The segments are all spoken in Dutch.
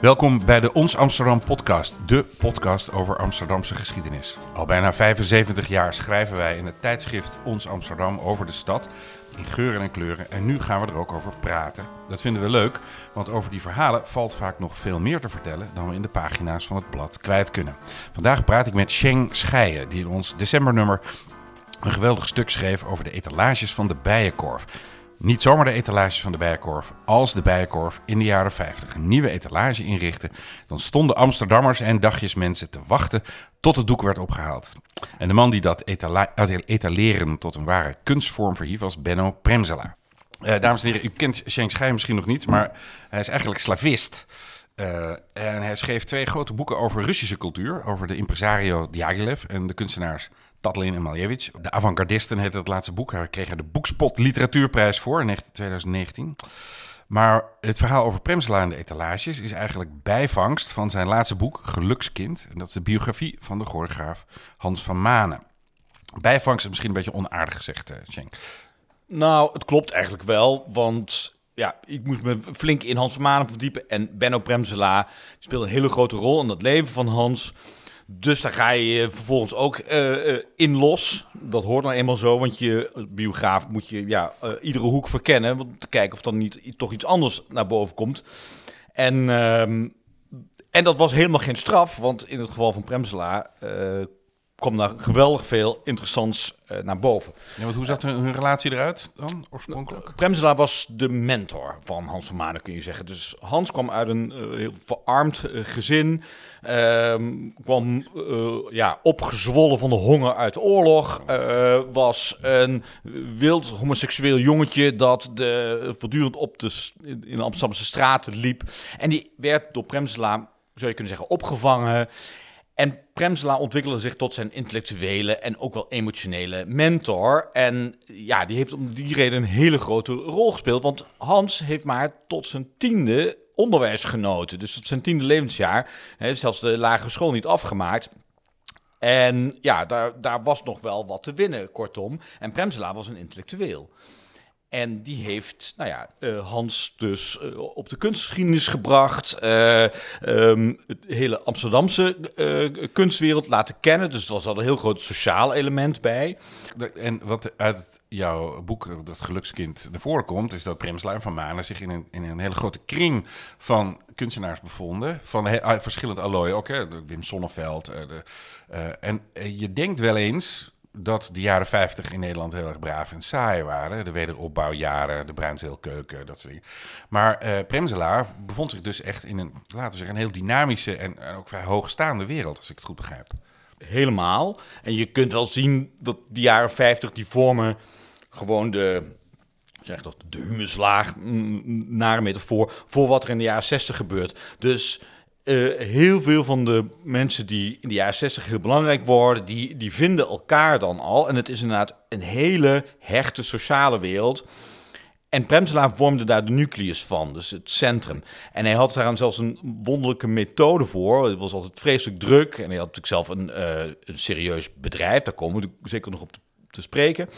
Welkom bij de Ons Amsterdam podcast, de podcast over Amsterdamse geschiedenis. Al bijna 75 jaar schrijven wij in het tijdschrift Ons Amsterdam over de stad in geuren en kleuren en nu gaan we er ook over praten. Dat vinden we leuk, want over die verhalen valt vaak nog veel meer te vertellen dan we in de pagina's van het blad kwijt kunnen. Vandaag praat ik met Sheng Scheijen, die in ons decembernummer een geweldig stuk schreef over de etalages van de Bijenkorf. Niet zomaar de etalages van de Bijenkorf, als de Bijenkorf in de jaren 50 een nieuwe etalage inrichtte, dan stonden Amsterdammers en dagjesmensen te wachten tot het doek werd opgehaald. En de man die dat etaleren tot een ware kunstvorm verhief was Benno Premzela. Uh, dames en heren, u kent Sheng Schei misschien nog niet, maar hij is eigenlijk slavist. Uh, en hij schreef twee grote boeken over Russische cultuur, over de impresario Diaghilev en de kunstenaars Tatlin en Malevich. De avant-gardisten heette het laatste boek. Hij kreeg er de Boekspot Literatuurprijs voor in 2019. Maar het verhaal over Premsla en de etalages is eigenlijk bijvangst van zijn laatste boek, Gelukskind. En dat is de biografie van de choreograaf Hans van Manen. Bijvangst is misschien een beetje onaardig gezegd, uh, Schenk. Nou, het klopt eigenlijk wel, want ja, ik moest me flink in Hans Manen verdiepen. En Benno Premsela speelde een hele grote rol in het leven van Hans. Dus daar ga je vervolgens ook uh, in los. Dat hoort nou eenmaal zo, want je biograaf moet je ja, uh, iedere hoek verkennen. Om te kijken of dan niet toch iets anders naar boven komt. En, uh, en dat was helemaal geen straf, want in het geval van Premsela kwam daar geweldig veel interessants uh, naar boven. Ja, want hoe zag hun relatie eruit dan oorspronkelijk? Premsela was de mentor van Hans van Manen, kun je zeggen. Dus Hans kwam uit een uh, heel verarmd uh, gezin. Ehm, kwam ja, opgezwollen van de honger uit de oorlog. was een wild homoseksueel jongetje dat de, voortdurend op de, in de Amsterdamse straten liep. En die werd door Premsela, zou je kunnen zeggen, opgevangen. En Premsela ontwikkelde zich tot zijn intellectuele en ook wel emotionele mentor. En ja, die heeft om die reden een hele grote rol gespeeld. Want Hans heeft maar tot zijn tiende onderwijs genoten. Dus tot zijn tiende levensjaar. Hè, zelfs de lagere school niet afgemaakt. En ja, daar, daar was nog wel wat te winnen, kortom. En Premsela was een intellectueel. En die heeft nou ja, uh, Hans dus uh, op de kunstgeschiedenis gebracht. Uh, het hele Amsterdamse kunstwereld laten kennen. Dus er was al een heel groot sociaal element bij. En wat uit jouw boek, Dat Gelukskind, naar voren komt... is dat Premsluim van Manen zich in een, in een hele grote kring van kunstenaars bevonden. Van he, verschillend allooi ook, hè. Wim Sonneveld. De, en je denkt wel eens dat de jaren 50 in Nederland heel erg braaf en saai waren. De wederopbouwjaren, de bruinzeelkeuken, dat soort dingen. Maar uh, bevond zich dus echt in een, laten we zeggen, een heel dynamische en, en ook vrij hoogstaande wereld, als ik het goed begrijp. Helemaal. En je kunt wel zien dat de jaren 50 die vormen gewoon de, zeg dat, de humuslaag, naar een metafoor, voor wat er in de jaren 60 gebeurt. Dus uh, heel veel van de mensen die in de jaren 60 heel belangrijk worden, die, die vinden elkaar dan al. En het is inderdaad een hele hechte sociale wereld. En Premsela vormde daar de nucleus van, dus het centrum. En hij had daar zelfs een wonderlijke methode voor. Het was altijd vreselijk druk. En hij had natuurlijk zelf een, uh, een serieus bedrijf. Daar komen we zeker nog op te spreken.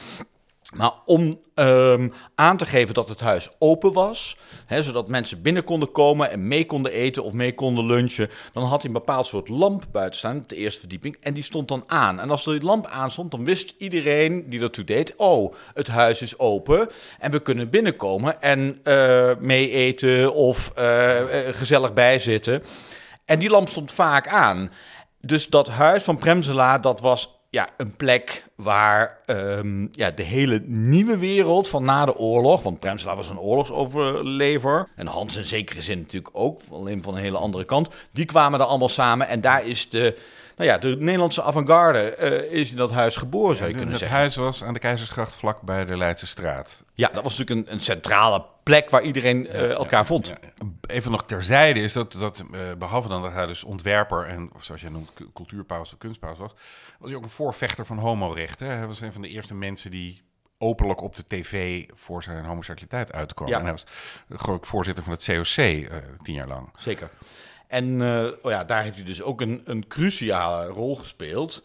Maar om um, aan te geven dat het huis open was, hè, zodat mensen binnen konden komen en mee konden eten of mee konden lunchen, dan had hij een bepaald soort lamp buiten staan, de eerste verdieping, en die stond dan aan. En als die lamp aanstond, dan wist iedereen die dat toe deed, oh, het huis is open en we kunnen binnenkomen en uh, mee eten of uh, gezellig bijzitten. En die lamp stond vaak aan. Dus dat huis van Premsela, dat was ja, een plek waar um, ja, de hele nieuwe wereld van na de oorlog, want Premsela was een oorlogsoverlever en Hans in zekere zin natuurlijk ook, alleen van een hele andere kant, die kwamen er allemaal samen. En daar is de, nou ja, de Nederlandse avant-garde uh, is in dat huis geboren, zou je ja, kunnen het zeggen. Het huis was aan de Keizersgracht vlak bij de Leidse straat. Ja, dat was natuurlijk een, een centrale plek waar iedereen uh, ja, elkaar vond. Ja, Even nog terzijde is dat, dat uh, behalve dan dat hij dus ontwerper en zoals jij noemt cultuurpaus of kunstpaus was, was hij ook een voorvechter van homorechten. Hij was een van de eerste mensen die openlijk op de tv voor zijn homoseksualiteit uitkwam. Ja. En hij was geloof ik voorzitter van het COC uh, tien jaar lang. Zeker. En uh, oh ja, daar heeft hij dus ook een, een cruciale rol gespeeld.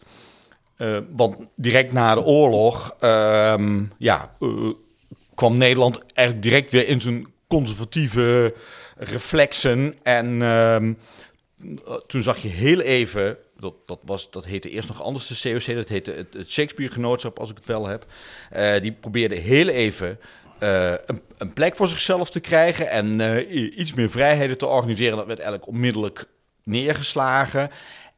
Uh, want direct na de oorlog, um, ja, uh, kwam Nederland eigenlijk direct weer in zijn conservatieve reflexen. En ehm, toen zag je heel even dat, dat, was, dat heette eerst nog anders de COC, dat heette het, het Shakespeare-genootschap, als ik het wel heb. Die probeerde heel even uh, een, plek voor zichzelf te krijgen en uh, iets meer vrijheden te organiseren. Dat werd eigenlijk onmiddellijk neergeslagen.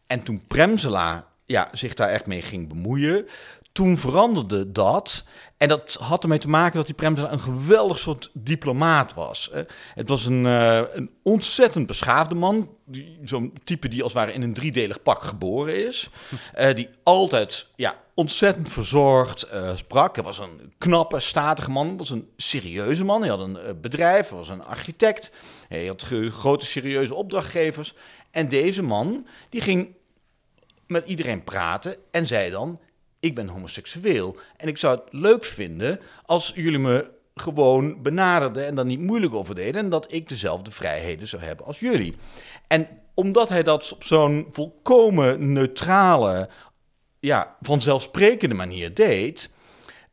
En toen Premsela ja, zich daar echt mee ging bemoeien, toen veranderde dat. En dat had ermee te maken dat die Premsela een geweldig soort diplomaat was. Het was een, uh, een ontzettend beschaafde man. Zo'n type die als het ware in een driedelig pak geboren is. Uh, die altijd ja, ontzettend verzorgd uh, sprak. Hij was een knappe, statige man. was een serieuze man. Hij had een bedrijf, hij was een architect. Hij had grote, serieuze opdrachtgevers. En deze man, die ging met iedereen praten en zei dan ik ben homoseksueel. En ik zou het leuk vinden als jullie me gewoon benaderden en dan niet moeilijk over deden. En dat ik dezelfde vrijheden zou hebben als jullie. En omdat hij dat op zo'n volkomen neutrale, ja, vanzelfsprekende manier deed.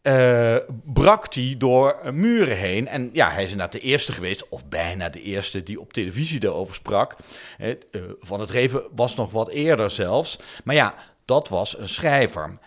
Uh, brak hij door muren heen. En ja, hij is inderdaad de eerste geweest, of bijna de eerste, die op televisie daarover sprak. Uh, van het Reven was nog wat eerder zelfs. Maar ja, dat was een schrijver.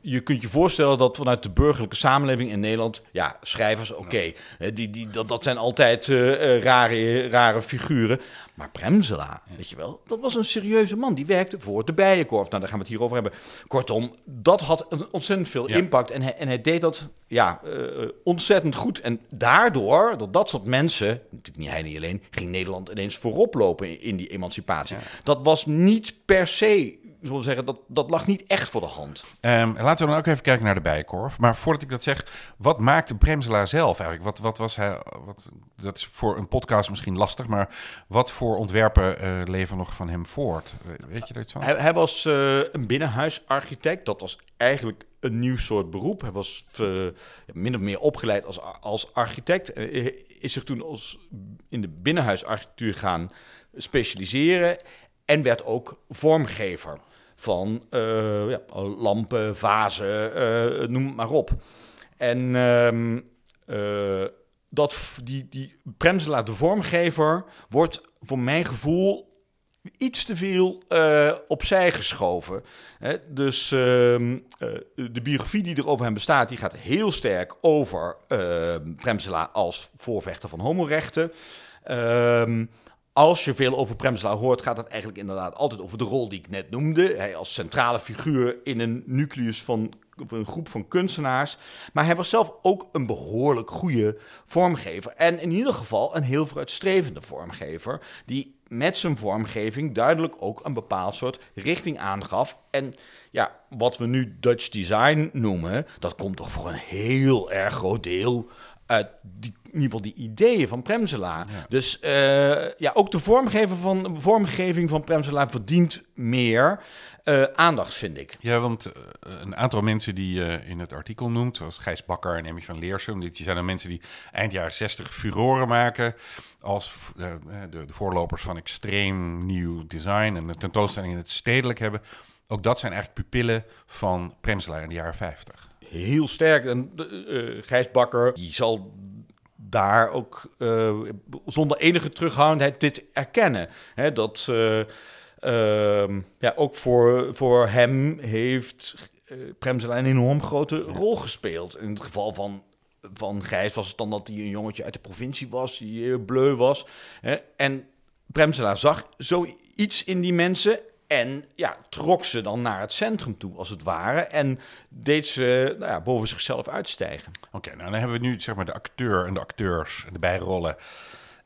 je kunt je voorstellen dat vanuit de burgerlijke samenleving in Nederland, ja, schrijvers, oké, die, die, dat, dat zijn altijd uh, rare, rare figuren. Maar Premzela, weet je wel, dat was een serieuze man. Die werkte voor de Bijenkorf. Nou, daar gaan we het hier over hebben. Kortom, dat had ontzettend veel impact. En hij, en hij deed dat ja, uh, ontzettend goed. En daardoor, dat dat soort mensen, natuurlijk niet hij niet alleen, ging Nederland ineens voorop lopen in, in die emancipatie. Dat was niet per se ik wil zeggen, dat, dat lag niet echt voor de hand. Um, laten we dan ook even kijken naar de Bijenkorf. Maar voordat ik dat zeg, wat maakte Bremselaar zelf eigenlijk? Wat, wat was hij, wat, dat is voor een podcast misschien lastig, maar wat voor ontwerpen uh, leven nog van hem voort? Weet je er iets van? Hij, hij was uh, een binnenhuisarchitect. Dat was eigenlijk een nieuw soort beroep. Hij was uh, min of meer opgeleid als, als architect. is zich toen als in de binnenhuisarchitectuur gaan specialiseren en werd ook vormgever van uh, ja, lampen, vazen, uh, noem het maar op. En uh, dat, die, die Premselaar, de vormgever, wordt voor mijn gevoel iets te veel opzij geschoven. Hè? Dus ehm, de biografie die er over hem bestaat, die gaat heel sterk over Premselaar als voorvechter van homorechten. Ehm, als je veel over Premsla hoort, gaat het eigenlijk inderdaad altijd over de rol die ik net noemde. Hij als centrale figuur in een nucleus van een groep van kunstenaars. Maar hij was zelf ook een behoorlijk goede vormgever. En in ieder geval een heel vooruitstrevende vormgever. Die met zijn vormgeving duidelijk ook een bepaald soort richting aangaf. En ja, wat we nu Dutch design noemen, dat komt toch voor een heel erg groot deel uit die ieder geval die ideeën van Premsela. Dus uh, ja, ook de vormgeving van, vormgeving van Premsela verdient meer uh, aandacht, vind ik. Ja, want uh, een aantal mensen die je in het artikel noemt, zoals Gijs Bakker en Emmy van Leersum, die zijn dan mensen die eind jaren 60 furoren maken als de, de, voorlopers van extreem nieuw design en de tentoonstelling in het stedelijk hebben. Ook dat zijn eigenlijk pupillen van Premsela in de jaren 50 heel sterk. En uh, Gijs Bakker, die zal daar ook uh, zonder enige terughoudendheid dit erkennen. Hè, dat uh, uh, ja, ook voor, voor hem heeft Premsela een enorm grote rol gespeeld. In het geval van, van Gijs was het dan dat hij een jongetje uit de provincie was, die bleu was. Hè, en Premsela zag zoiets in die mensen en ja, trok ze dan naar het centrum toe, als het ware. En deed ze nou ja, boven zichzelf uitstijgen. Oké, nou dan hebben we nu zeg maar de acteur en de acteurs en de bijrollen.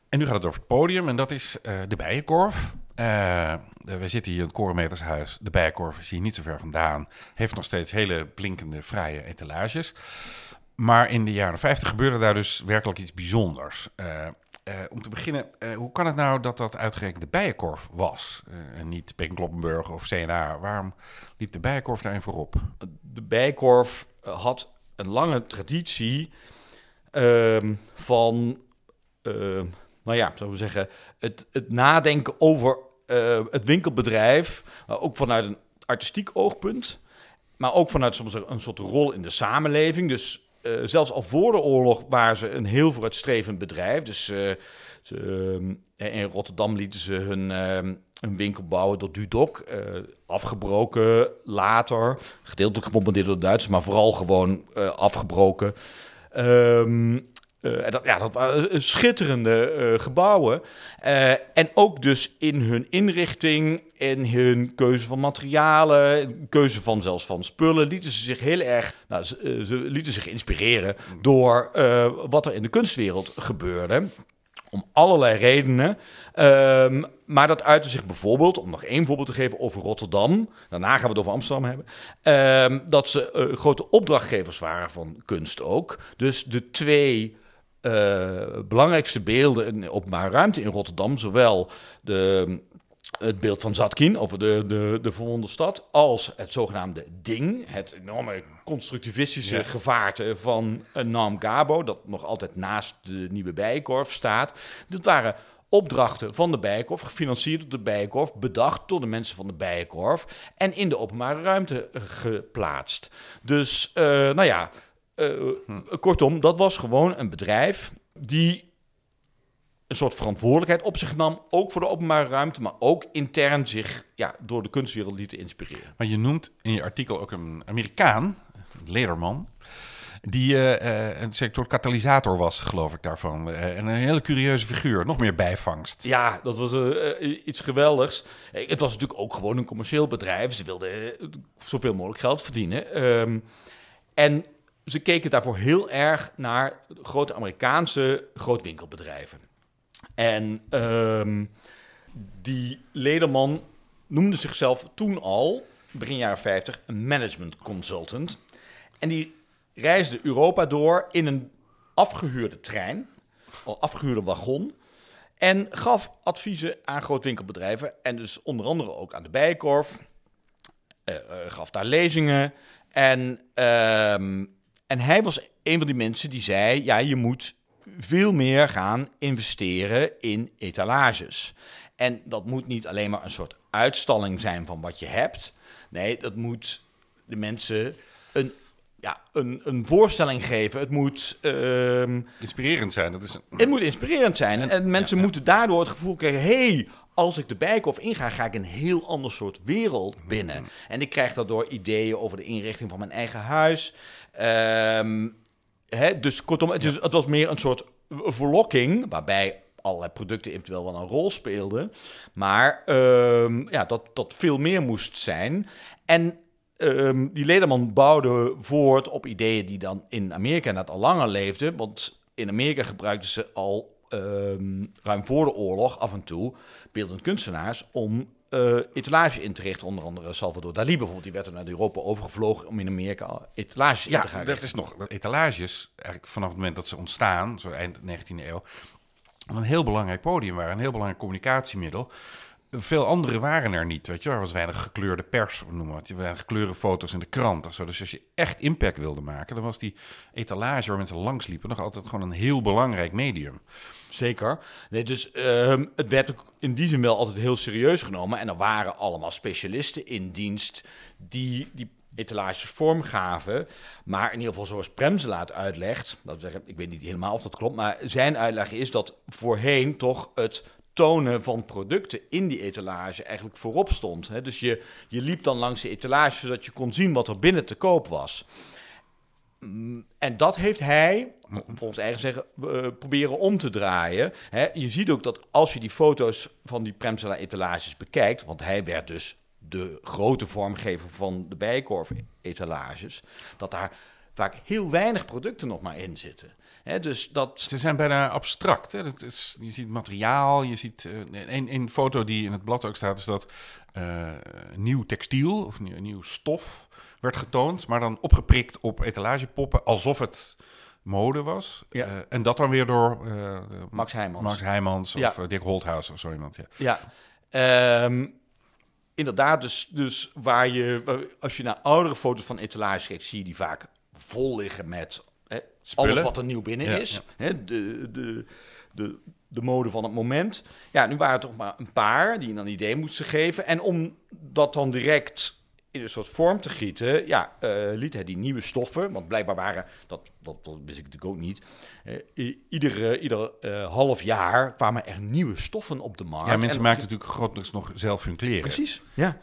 En nu gaat het over het podium en dat is uh, de Bijenkorf. Uh, we zitten hier in het Korenmetershuis. De Bijenkorf is hier niet zo ver vandaan. Heeft nog steeds hele blinkende, vrije etalages. Maar in de jaren 50 gebeurde daar dus werkelijk iets bijzonders. Uh, uh, om te beginnen, uh, hoe kan het nou dat dat uitgerekend de Bijenkorf was? Uh, en niet Bekenkloppenburg of CNA. Waarom liep de Bijenkorf daarin voorop? De Bijenkorf had een lange traditie ehm, van, ehm, nou ja, zullen we zeggen, het, het nadenken over het winkelbedrijf. ook vanuit een artistiek oogpunt. Maar ook vanuit soms een soort rol in de samenleving. Dus eh, zelfs al voor de oorlog waren ze een heel vooruitstrevend bedrijf. Dus eh, eh, in Rotterdam lieten ze hun, hun winkel bouwen door Dudok. afgebroken later. Gedeeltelijk gebombardeerd door de Duitsers, maar vooral gewoon afgebroken. Ehm, eh, ja, dat waren schitterende gebouwen. En ook dus in hun inrichting, in hun keuze van materialen, keuze van zelfs van spullen, lieten ze zich heel erg, nou, ze, eh, ze lieten zich inspireren door eh, wat er in de kunstwereld gebeurde. Om allerlei redenen. Ehm, maar dat uitte zich bijvoorbeeld, om nog één voorbeeld te geven over Rotterdam. Daarna gaan we het over Amsterdam hebben. ehm, dat ze eh, grote opdrachtgevers waren van kunst ook. Dus de twee belangrijkste beelden in openbare ruimte in Rotterdam, zowel de, het beeld van Zatkin over de, de, de verwonde stad, als het zogenaamde Ding, het enorme constructivistische Ja. gevaarte van uh, Naam Gabo, dat nog altijd naast de Nieuwe Bijenkorf staat. Dat waren opdrachten van de Bijenkorf, gefinancierd door de Bijenkorf, bedacht door de mensen van de Bijenkorf en in de openbare ruimte eh, geplaatst. Dus, eh, nou ja, eh, kortom, dat was gewoon een bedrijf die een soort verantwoordelijkheid op zich nam, ook voor de openbare ruimte, maar ook intern zich ja, door de kunstwereld liet inspireren. Maar je noemt in je artikel ook een Amerikaan, Lederman, die eh, eh, een soort katalysator was, geloof ik daarvan. Eh, en een hele curieuze figuur, nog meer bijvangst. Ja, dat was iets geweldigs. Het was natuurlijk ook gewoon een commercieel bedrijf. Ze wilden zoveel mogelijk geld verdienen. Ehm, en ze keken daarvoor heel erg naar grote Amerikaanse grootwinkelbedrijven. En ehm, die Lederman noemde zichzelf toen al, begin jaren 50, een management consultant. En die reisde Europa door in een afgehuurde trein, een afgehuurde wagon. En gaf adviezen aan grootwinkelbedrijven. En dus onder andere ook aan de Bijenkorf. Eh, eh, gaf daar lezingen. En, ehm, en hij was een van die mensen die zei: ja, je moet veel meer gaan investeren in etalages. En dat moet niet alleen maar een soort uitstalling zijn van wat je hebt. Nee, dat moet de mensen een, ja, een, een voorstelling geven. Het moet, ehm, Inspirerend zijn, dat is een... het moet inspirerend zijn. En, mensen ja. moeten daardoor het gevoel krijgen... hey, als ik de Bijenkorf inga, ga ik een heel ander soort wereld binnen. En ik krijg daardoor ideeën over de inrichting van mijn eigen huis. Ehm, hè, dus kortom, het, is, het was meer een soort verlokking... waarbij allerlei producten eventueel wel een rol speelden. Maar ehm, ja, dat, dat veel meer moest zijn. En ehm, die Lederman bouwde voort op ideeën die dan in Amerika net al langer leefden. Want in Amerika gebruikten ze al ehm, ruim voor de oorlog af en toe beeldend kunstenaars om eh etalage in te richten. Onder andere Salvador Dali bijvoorbeeld. Die werd er naar Europa overgevlogen om in Amerika etalages in Ja, te gaan dat richten. is nog... Dat etalages, eigenlijk vanaf het moment dat ze ontstaan, zo eind 19e eeuw, een heel belangrijk podium waren, een heel belangrijk communicatiemiddel. Veel andere waren er niet, weet je. Er was weinig gekleurde pers, noem wat. Weinig kleurenfoto's in de krant zo. Dus als je echt impact wilde maken, dan was die etalage waar mensen langs liepen nog altijd gewoon een heel belangrijk medium. Zeker. Dus ehm, het werd ook in die zin wel altijd heel serieus genomen. En er waren allemaal specialisten in dienst die die etalages vormgaven. Maar in ieder geval zoals Premsela het uitlegt, dat ik weet niet helemaal of dat klopt, maar zijn uitleg is dat voorheen toch het tonen van producten in die etalage eigenlijk voorop stond. Hè? Dus je, je liep dan langs de etalage zodat je kon zien wat er binnen te koop was. Mm, En dat heeft hij, volgens eigen zeggen, eh, proberen om te draaien. Hè, je ziet ook dat als je die foto's van die Premsela-etalages bekijkt... want hij werd dus de grote vormgever van de Bijenkorf-etalages... dat daar vaak heel weinig producten nog maar in zitten. Dus dat... Ze zijn bijna abstract. Hè? Dat is, je ziet materiaal, je ziet... eh, een, een foto die in het blad ook staat, is dat eh, nieuw textiel of nieuw, nieuw stof werd getoond, maar dan opgeprikt op etalagepoppen, alsof het mode was. Ja. Eh, en dat dan weer door Max Heijmans. Max Heijmans of Ja. Dick Holthuis of zo iemand. Ja. Ja, Ehm, inderdaad, dus, dus waar je, waar- als je naar oudere foto's van etalages kijkt, zie je die vaak vol liggen met Spullen. alles wat er nieuw binnen Ja, is. Hè, de, de, de, de mode van het moment. Ja, nu waren er toch maar een paar die dan een idee moesten geven. En om dat dan direct in een soort vorm te gieten, ja, eh, liet hij die nieuwe stoffen, want blijkbaar waren, dat, dat, dat wist ik natuurlijk ook niet, i- iedere, ieder eh, half jaar kwamen er nieuwe stoffen op de markt. Ja, mensen En- maken natuurlijk grotendeels nog zelf hun kleren. Precies, ja.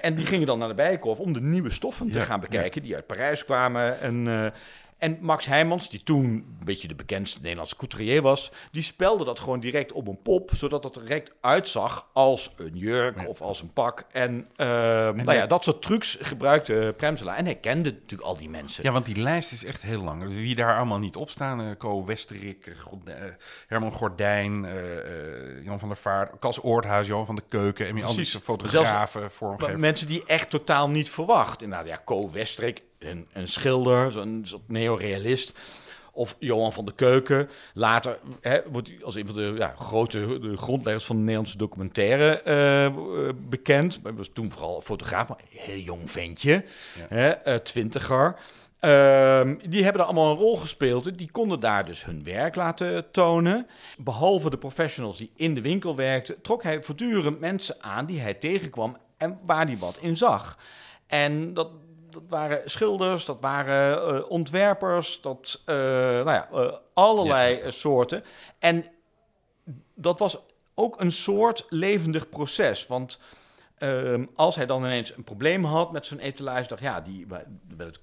En die gingen dan naar de Bijenkorf om de nieuwe stoffen te gaan bekijken, die uit Parijs kwamen. En, en Max Heijmans, die toen een beetje de bekendste Nederlandse couturier was, die spelde dat gewoon direct op een pop, zodat het er direct uitzag als een jurk Ja. of als een pak. En, eh, nou ja, dat soort trucs gebruikte Premsela. En hij kende natuurlijk al die mensen. Ja, want die lijst is echt heel lang. Wie daar allemaal niet op staan. eh Co Westerik, eh, God- eh, Herman Gordijn, Jan van der Vaart, Cas Oorthuis, Johan van de Keuken. En al die Precies. fotografen, Maar vormgevers. mensen die echt totaal niet verwacht. Inderdaad, ja, Co Westrik, een, een schilder, zo'n soort neorealist. Of Johan van de Keuken. Later hè, wordt hij als een van de ja, grote de grondleggers van de Nederlandse documentaire eh, eh, bekend. Hij was toen vooral fotograaf, maar een heel jong ventje. Hè, eh, twintiger. Ehm, die hebben daar allemaal een rol gespeeld. Die konden daar dus hun werk laten tonen. Behalve de professionals die in de winkel werkten, trok hij voortdurend mensen aan die hij tegenkwam en waar hij wat in zag. En dat, dat waren schilders, dat waren eh, ontwerpers, dat, eh, nou ja, eh, allerlei soorten. En dat was ook een soort levendig proces. Want ehm, als hij dan ineens een probleem had met zo'n etalage, dacht ja, die er werd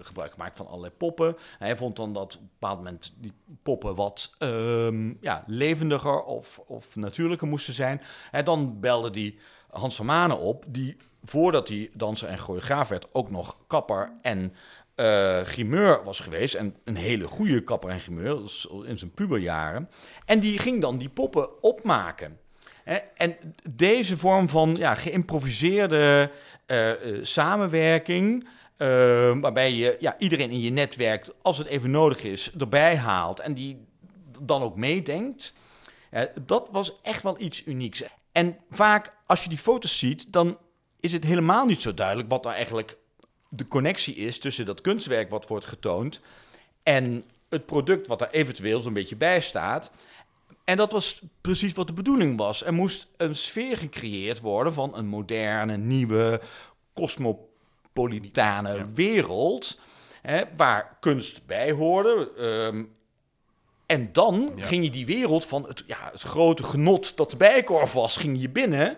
gebruik gemaakt van allerlei poppen. Hij vond dan dat op een bepaald moment die poppen wat ehm, ja, levendiger of, of natuurlijker moesten zijn. En dan belde die Hans van Manen op, die voordat hij danser en choreograaf werd, ook nog kapper en eh grimeur was geweest. En een hele goede kapper en grimeur, in zijn puberjaren. En die ging dan die poppen opmaken. En deze vorm van ja, geïmproviseerde eh, eh, samenwerking, waarbij je ja, iedereen in je netwerk, als het even nodig is, erbij haalt en die dan ook meedenkt, dat was echt wel iets unieks. En vaak als je die foto's ziet, dan is het helemaal niet zo duidelijk wat er eigenlijk de connectie is tussen dat kunstwerk wat wordt getoond en het product wat er eventueel zo'n beetje bij staat. En dat was precies wat de bedoeling was. Er moest een sfeer gecreëerd worden van een moderne, nieuwe, cosmopolitane wereld. Hè, waar kunst bij hoorde. Ehm, en dan Ja. ging je die wereld van het, ja, het grote genot dat de Bijenkorf was, ging je binnen.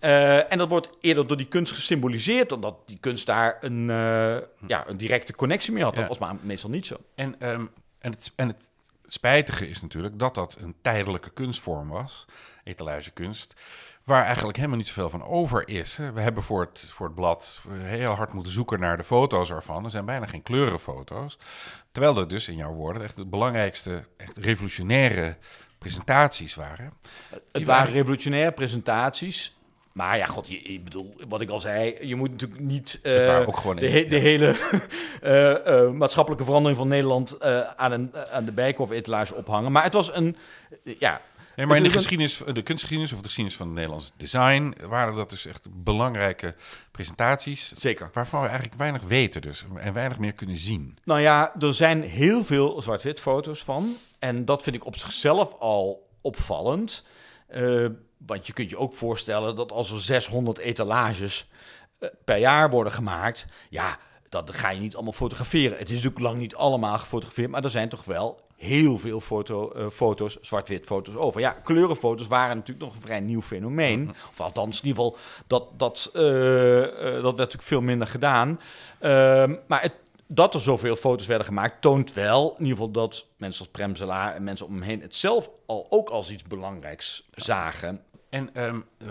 Eh, en dat wordt eerder door die kunst gesymboliseerd dan dat die kunst daar een, eh, ja, een directe connectie mee had. Dat Ja. was maar meestal niet zo. En, ehm, en, het, en het spijtige is natuurlijk dat dat een tijdelijke kunstvorm was, etalagekunst, waar eigenlijk helemaal niet zoveel van over is. We hebben voor het, voor het blad heel hard moeten zoeken naar de foto's ervan. Er zijn bijna geen kleurenfoto's. Terwijl er dus, in jouw woorden, echt de belangrijkste, echt revolutionaire presentaties waren. Het waren- revolutionaire presentaties. Maar ja, god, je, ik bedoel, wat ik al zei, je moet natuurlijk niet eh, de, ja. de hele eh, eh, maatschappelijke verandering van Nederland aan, een, aan de Bijenkorf-etalage ophangen. Maar het was een, ja... Nee, maar in de geschiedenis, de kunstgeschiedenis of de geschiedenis van het Nederlands design waren dat dus echt belangrijke presentaties. zeker. Waarvan we eigenlijk weinig weten dus. En weinig meer kunnen zien. Nou ja, er zijn heel veel zwart-wit foto's van. En dat vind ik op zichzelf al opvallend. Want je kunt je ook voorstellen dat als er 600 etalages eh, per jaar worden gemaakt... ja, dat ga je niet allemaal fotograferen. Het is natuurlijk lang niet allemaal gefotografeerd... maar er zijn toch wel heel veel foto, eh, foto's, zwart-wit foto's over. Ja, kleurenfoto's waren natuurlijk nog een vrij nieuw fenomeen. Of althans, in ieder geval, dat, dat, eh, dat werd natuurlijk veel minder gedaan. Ehm, maar het, dat er zoveel foto's werden gemaakt, toont wel in ieder geval dat mensen als Premsela en mensen om hem heen het zelf al ook als iets belangrijks zagen. En ehm, eh,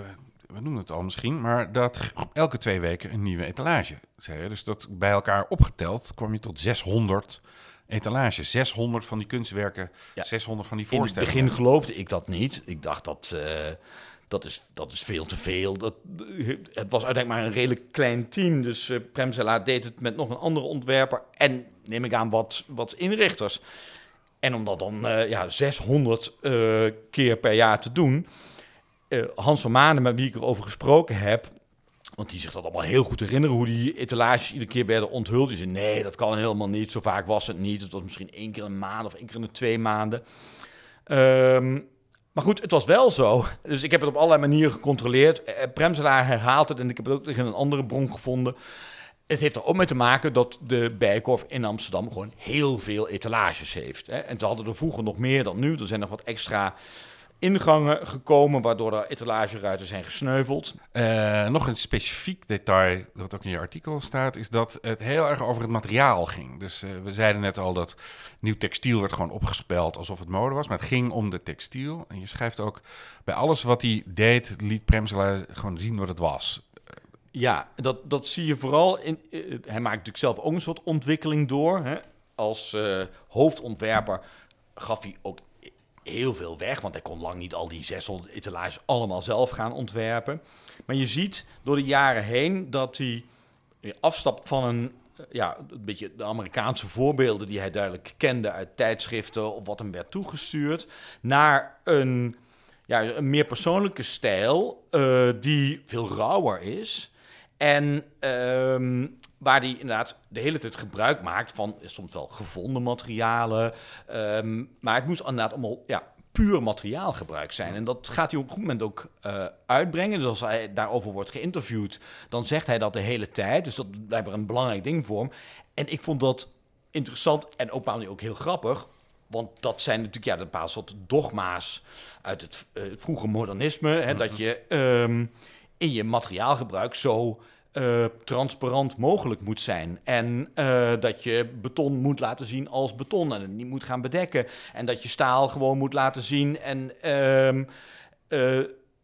we noemen het al misschien, maar dat elke twee weken een nieuwe etalage. Zei je. Dus dat bij elkaar opgeteld kwam je tot 600 etalages. 600 van die kunstwerken, Ja. 600 van die In het voorstellingen. begin geloofde ik dat niet. Ik dacht dat eh, dat, is, dat is veel te veel. Dat, het was uiteindelijk maar een redelijk klein team. Dus Premsela deed het met nog een andere ontwerper en neem ik aan wat, wat inrichters. En om dat dan ja, 600 eh, keer per jaar te doen. Eh, Hans van Manen, met wie ik erover gesproken heb, want die zich dat allemaal heel goed herinneren, hoe die etalages iedere keer werden onthuld. Die zei, nee, dat kan helemaal niet. Zo vaak was het niet. Het was misschien één keer een maand of één keer in twee maanden. Ehm, Maar goed, het was wel zo. Dus ik heb het op allerlei manieren gecontroleerd. Premselaar herhaalt het en ik heb het ook tegen een andere bron gevonden. Het heeft er ook mee te maken dat de Bijenkorf in Amsterdam gewoon heel veel etalages heeft. Hè. En ze hadden er vroeger nog meer dan nu. Er zijn nog wat extra ingangen gekomen, waardoor de etalageruiten zijn gesneuveld. Uh, nog een specifiek detail, dat ook in je artikel staat, is dat het heel erg over het materiaal ging. Dus uh, we zeiden net al dat nieuw textiel werd gewoon opgespeld alsof het mode was, maar het ging om de textiel. En je schrijft ook, bij alles wat hij deed, liet Premselaar gewoon zien wat het was. Ja, dat, dat zie je vooral in. Uh, hij maakt natuurlijk zelf ook een soort ontwikkeling door. Hè? Als hoofdontwerper gaf hij ook heel veel weg, want hij kon lang niet al die 600 etalages allemaal zelf gaan ontwerpen. Maar je ziet door de jaren heen dat hij afstapt van een, ja, een beetje de Amerikaanse voorbeelden die hij duidelijk kende uit tijdschriften of wat hem werd toegestuurd, naar een, ja, een meer persoonlijke stijl uh, die veel rauwer is. En um, waar hij inderdaad de hele tijd gebruik maakt van soms wel gevonden materialen. Um, maar het moest inderdaad allemaal ja, puur materiaalgebruik zijn. En dat gaat hij op een goed moment ook uh, uitbrengen. Dus als hij daarover wordt geïnterviewd, dan zegt hij dat de hele tijd. Dus dat blijkbaar een belangrijk ding voor hem. En ik vond dat interessant en ook, ook heel grappig. Want dat zijn natuurlijk ja, een paar soort dogma's uit het, uh, vroege modernisme. Hè, Dat je um, in je materiaalgebruik zo uh, transparant mogelijk moet zijn. En uh, dat je beton moet laten zien als beton en het niet moet gaan bedekken. En dat je staal gewoon moet laten zien. En, uh,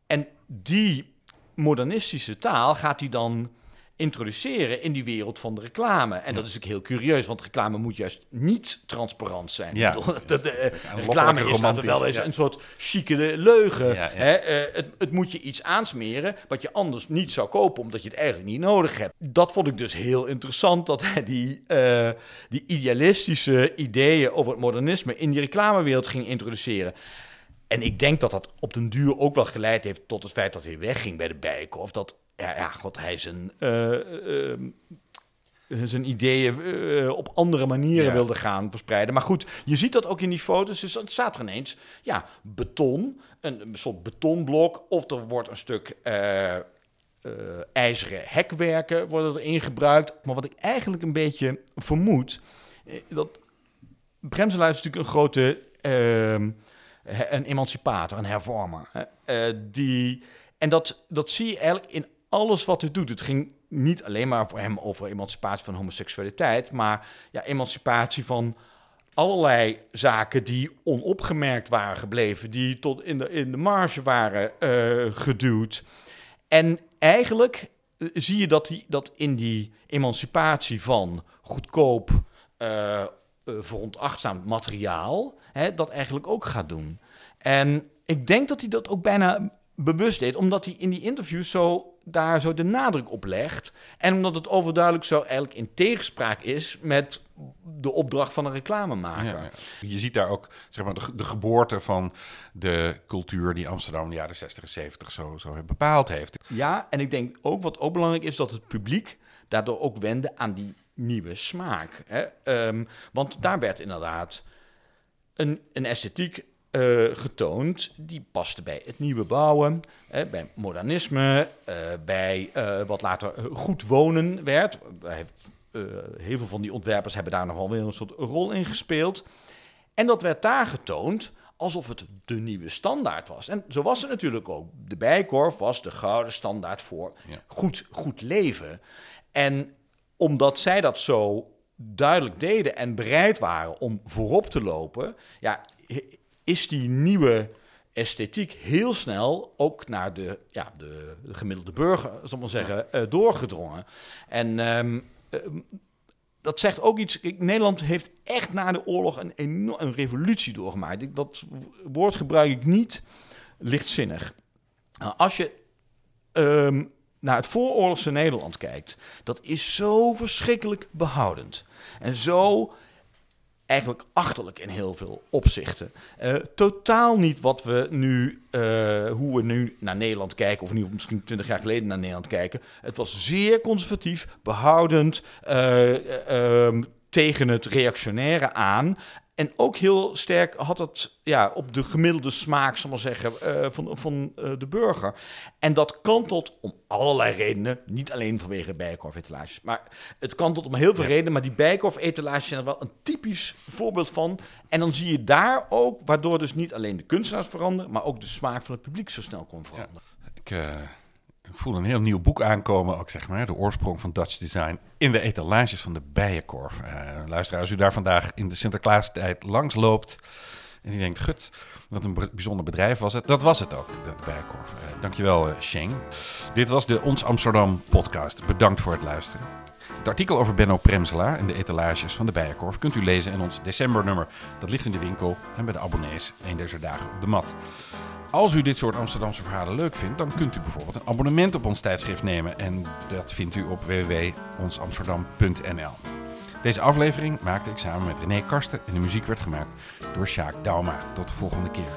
en die modernistische taal gaat hij dan introduceren in die wereld van de reclame. En dat is ook heel curieus, want reclame moet juist niet transparant zijn. Ja, de, de, reclame is laten wel eens een soort chique leugen. Hè? Uh, het, het, moet je iets aansmeren wat je anders niet zou kopen, omdat je het eigenlijk niet nodig hebt. Dat vond ik dus heel interessant, dat hij die, uh, die idealistische ideeën over het modernisme in die reclamewereld ging introduceren. En ik denk dat dat op den duur ook wel geleid heeft tot het feit dat hij wegging bij de Bijenkorf. Dat ja, ja, god, hij zijn, uh, uh, zijn ideeën uh, op andere manieren ja. wilde gaan verspreiden. Maar goed, je ziet dat ook in die foto's. Dus het staat er ineens, ja, beton, een, een soort betonblok. Of er wordt een stuk ijzeren hekwerken worden erin gebruikt. Maar wat ik eigenlijk een beetje vermoed, dat Bremselaar is natuurlijk een grote een emancipator, een hervormer. die... En dat, dat zie je eigenlijk in alles wat hij doet. Het ging niet alleen maar voor hem over emancipatie van homoseksualiteit, maar ja, emancipatie van allerlei zaken die onopgemerkt waren gebleven, die tot in de, in de marge waren uh, geduwd. En eigenlijk uh, zie je dat, die, dat in die emancipatie van goedkoop, uh, materiaal, hè, dat eigenlijk ook gaat doen. En ik denk dat hij dat ook bijna bewust deed, omdat hij in die interviews zo daar zo de nadruk op legt. En omdat het overduidelijk zo eigenlijk in tegenspraak is met de opdracht van een reclamemaker. Ja, ja. Je ziet daar ook zeg maar, de, de, geboorte van de cultuur die Amsterdam in de jaren 60 en 70 zo, zo bepaald heeft. Ja, en ik denk ook wat ook belangrijk is dat het publiek daardoor ook wende aan die nieuwe smaak. Hè? Um, want daar werd inderdaad een, een esthetiek uh, getoond. Die paste bij het nieuwe bouwen, uh, bij modernisme, uh, bij wat later goed wonen werd. Heeft, heel veel van die ontwerpers hebben daar nog wel weer een soort rol in gespeeld. En dat werd daar getoond alsof het de nieuwe standaard was. En zo was het natuurlijk ook. De Bijkorf was de gouden standaard voor ja. goed, goed leven. En omdat zij dat zo duidelijk deden en bereid waren om voorop te lopen, ja, is die nieuwe esthetiek heel snel ook naar de, ja, de, de gemiddelde burger, zal maar zeggen, uh, doorgedrongen. En um, dat zegt ook iets. Nederland heeft echt na de oorlog een enorme revolutie doorgemaakt. Dat woord gebruik ik niet lichtzinnig. Nou, als je um, naar het vooroorlogse Nederland kijkt, dat is zo verschrikkelijk behoudend. En zo eigenlijk achterlijk in heel veel opzichten. Uh, totaal niet wat we nu, uh, hoe we nu naar Nederland kijken, of nu misschien twintig jaar geleden naar Nederland kijken. Het was zeer conservatief, behoudend, uh, tegen het reactionaire aan. En ook heel sterk had het ja, op de gemiddelde smaak, zal maar zeggen, eh, van, van eh, de burger. En dat kantelt om allerlei redenen. Niet alleen vanwege bijenkorf-etalages. Maar het kantelt om heel veel redenen. Maar die bijenkorf-etalages zijn er wel een typisch voorbeeld van. En dan zie je daar ook, waardoor dus niet alleen de kunstenaars veranderen... maar ook de smaak van het publiek zo snel kon veranderen. Ik... Uh ik voel een heel nieuw boek aankomen, ook zeg maar, de oorsprong van Dutch design in de etalages van de Bijenkorf. Uh, luister, als u daar vandaag in de Sinterklaastijd langs loopt en die denkt, gut, wat een bijzonder bedrijf was het. Dat was het ook, dat Bijenkorf. Uh, dankjewel, uh, Sheng. Dit was de Ons Amsterdam podcast. Bedankt voor het luisteren. Het artikel over Benno Premselaar en de etalages van de Bijenkorf kunt u lezen in ons decembernummer. Dat ligt in de winkel en bij de abonnees een deze dagen op de mat. Als u dit soort Amsterdamse verhalen leuk vindt, dan kunt u bijvoorbeeld een abonnement op ons tijdschrift nemen. En dat vindt u op www.onsamsterdam.nl. Deze aflevering maakte ik samen met René Karsten en de muziek werd gemaakt door Sjaak Dauma. Tot de volgende keer.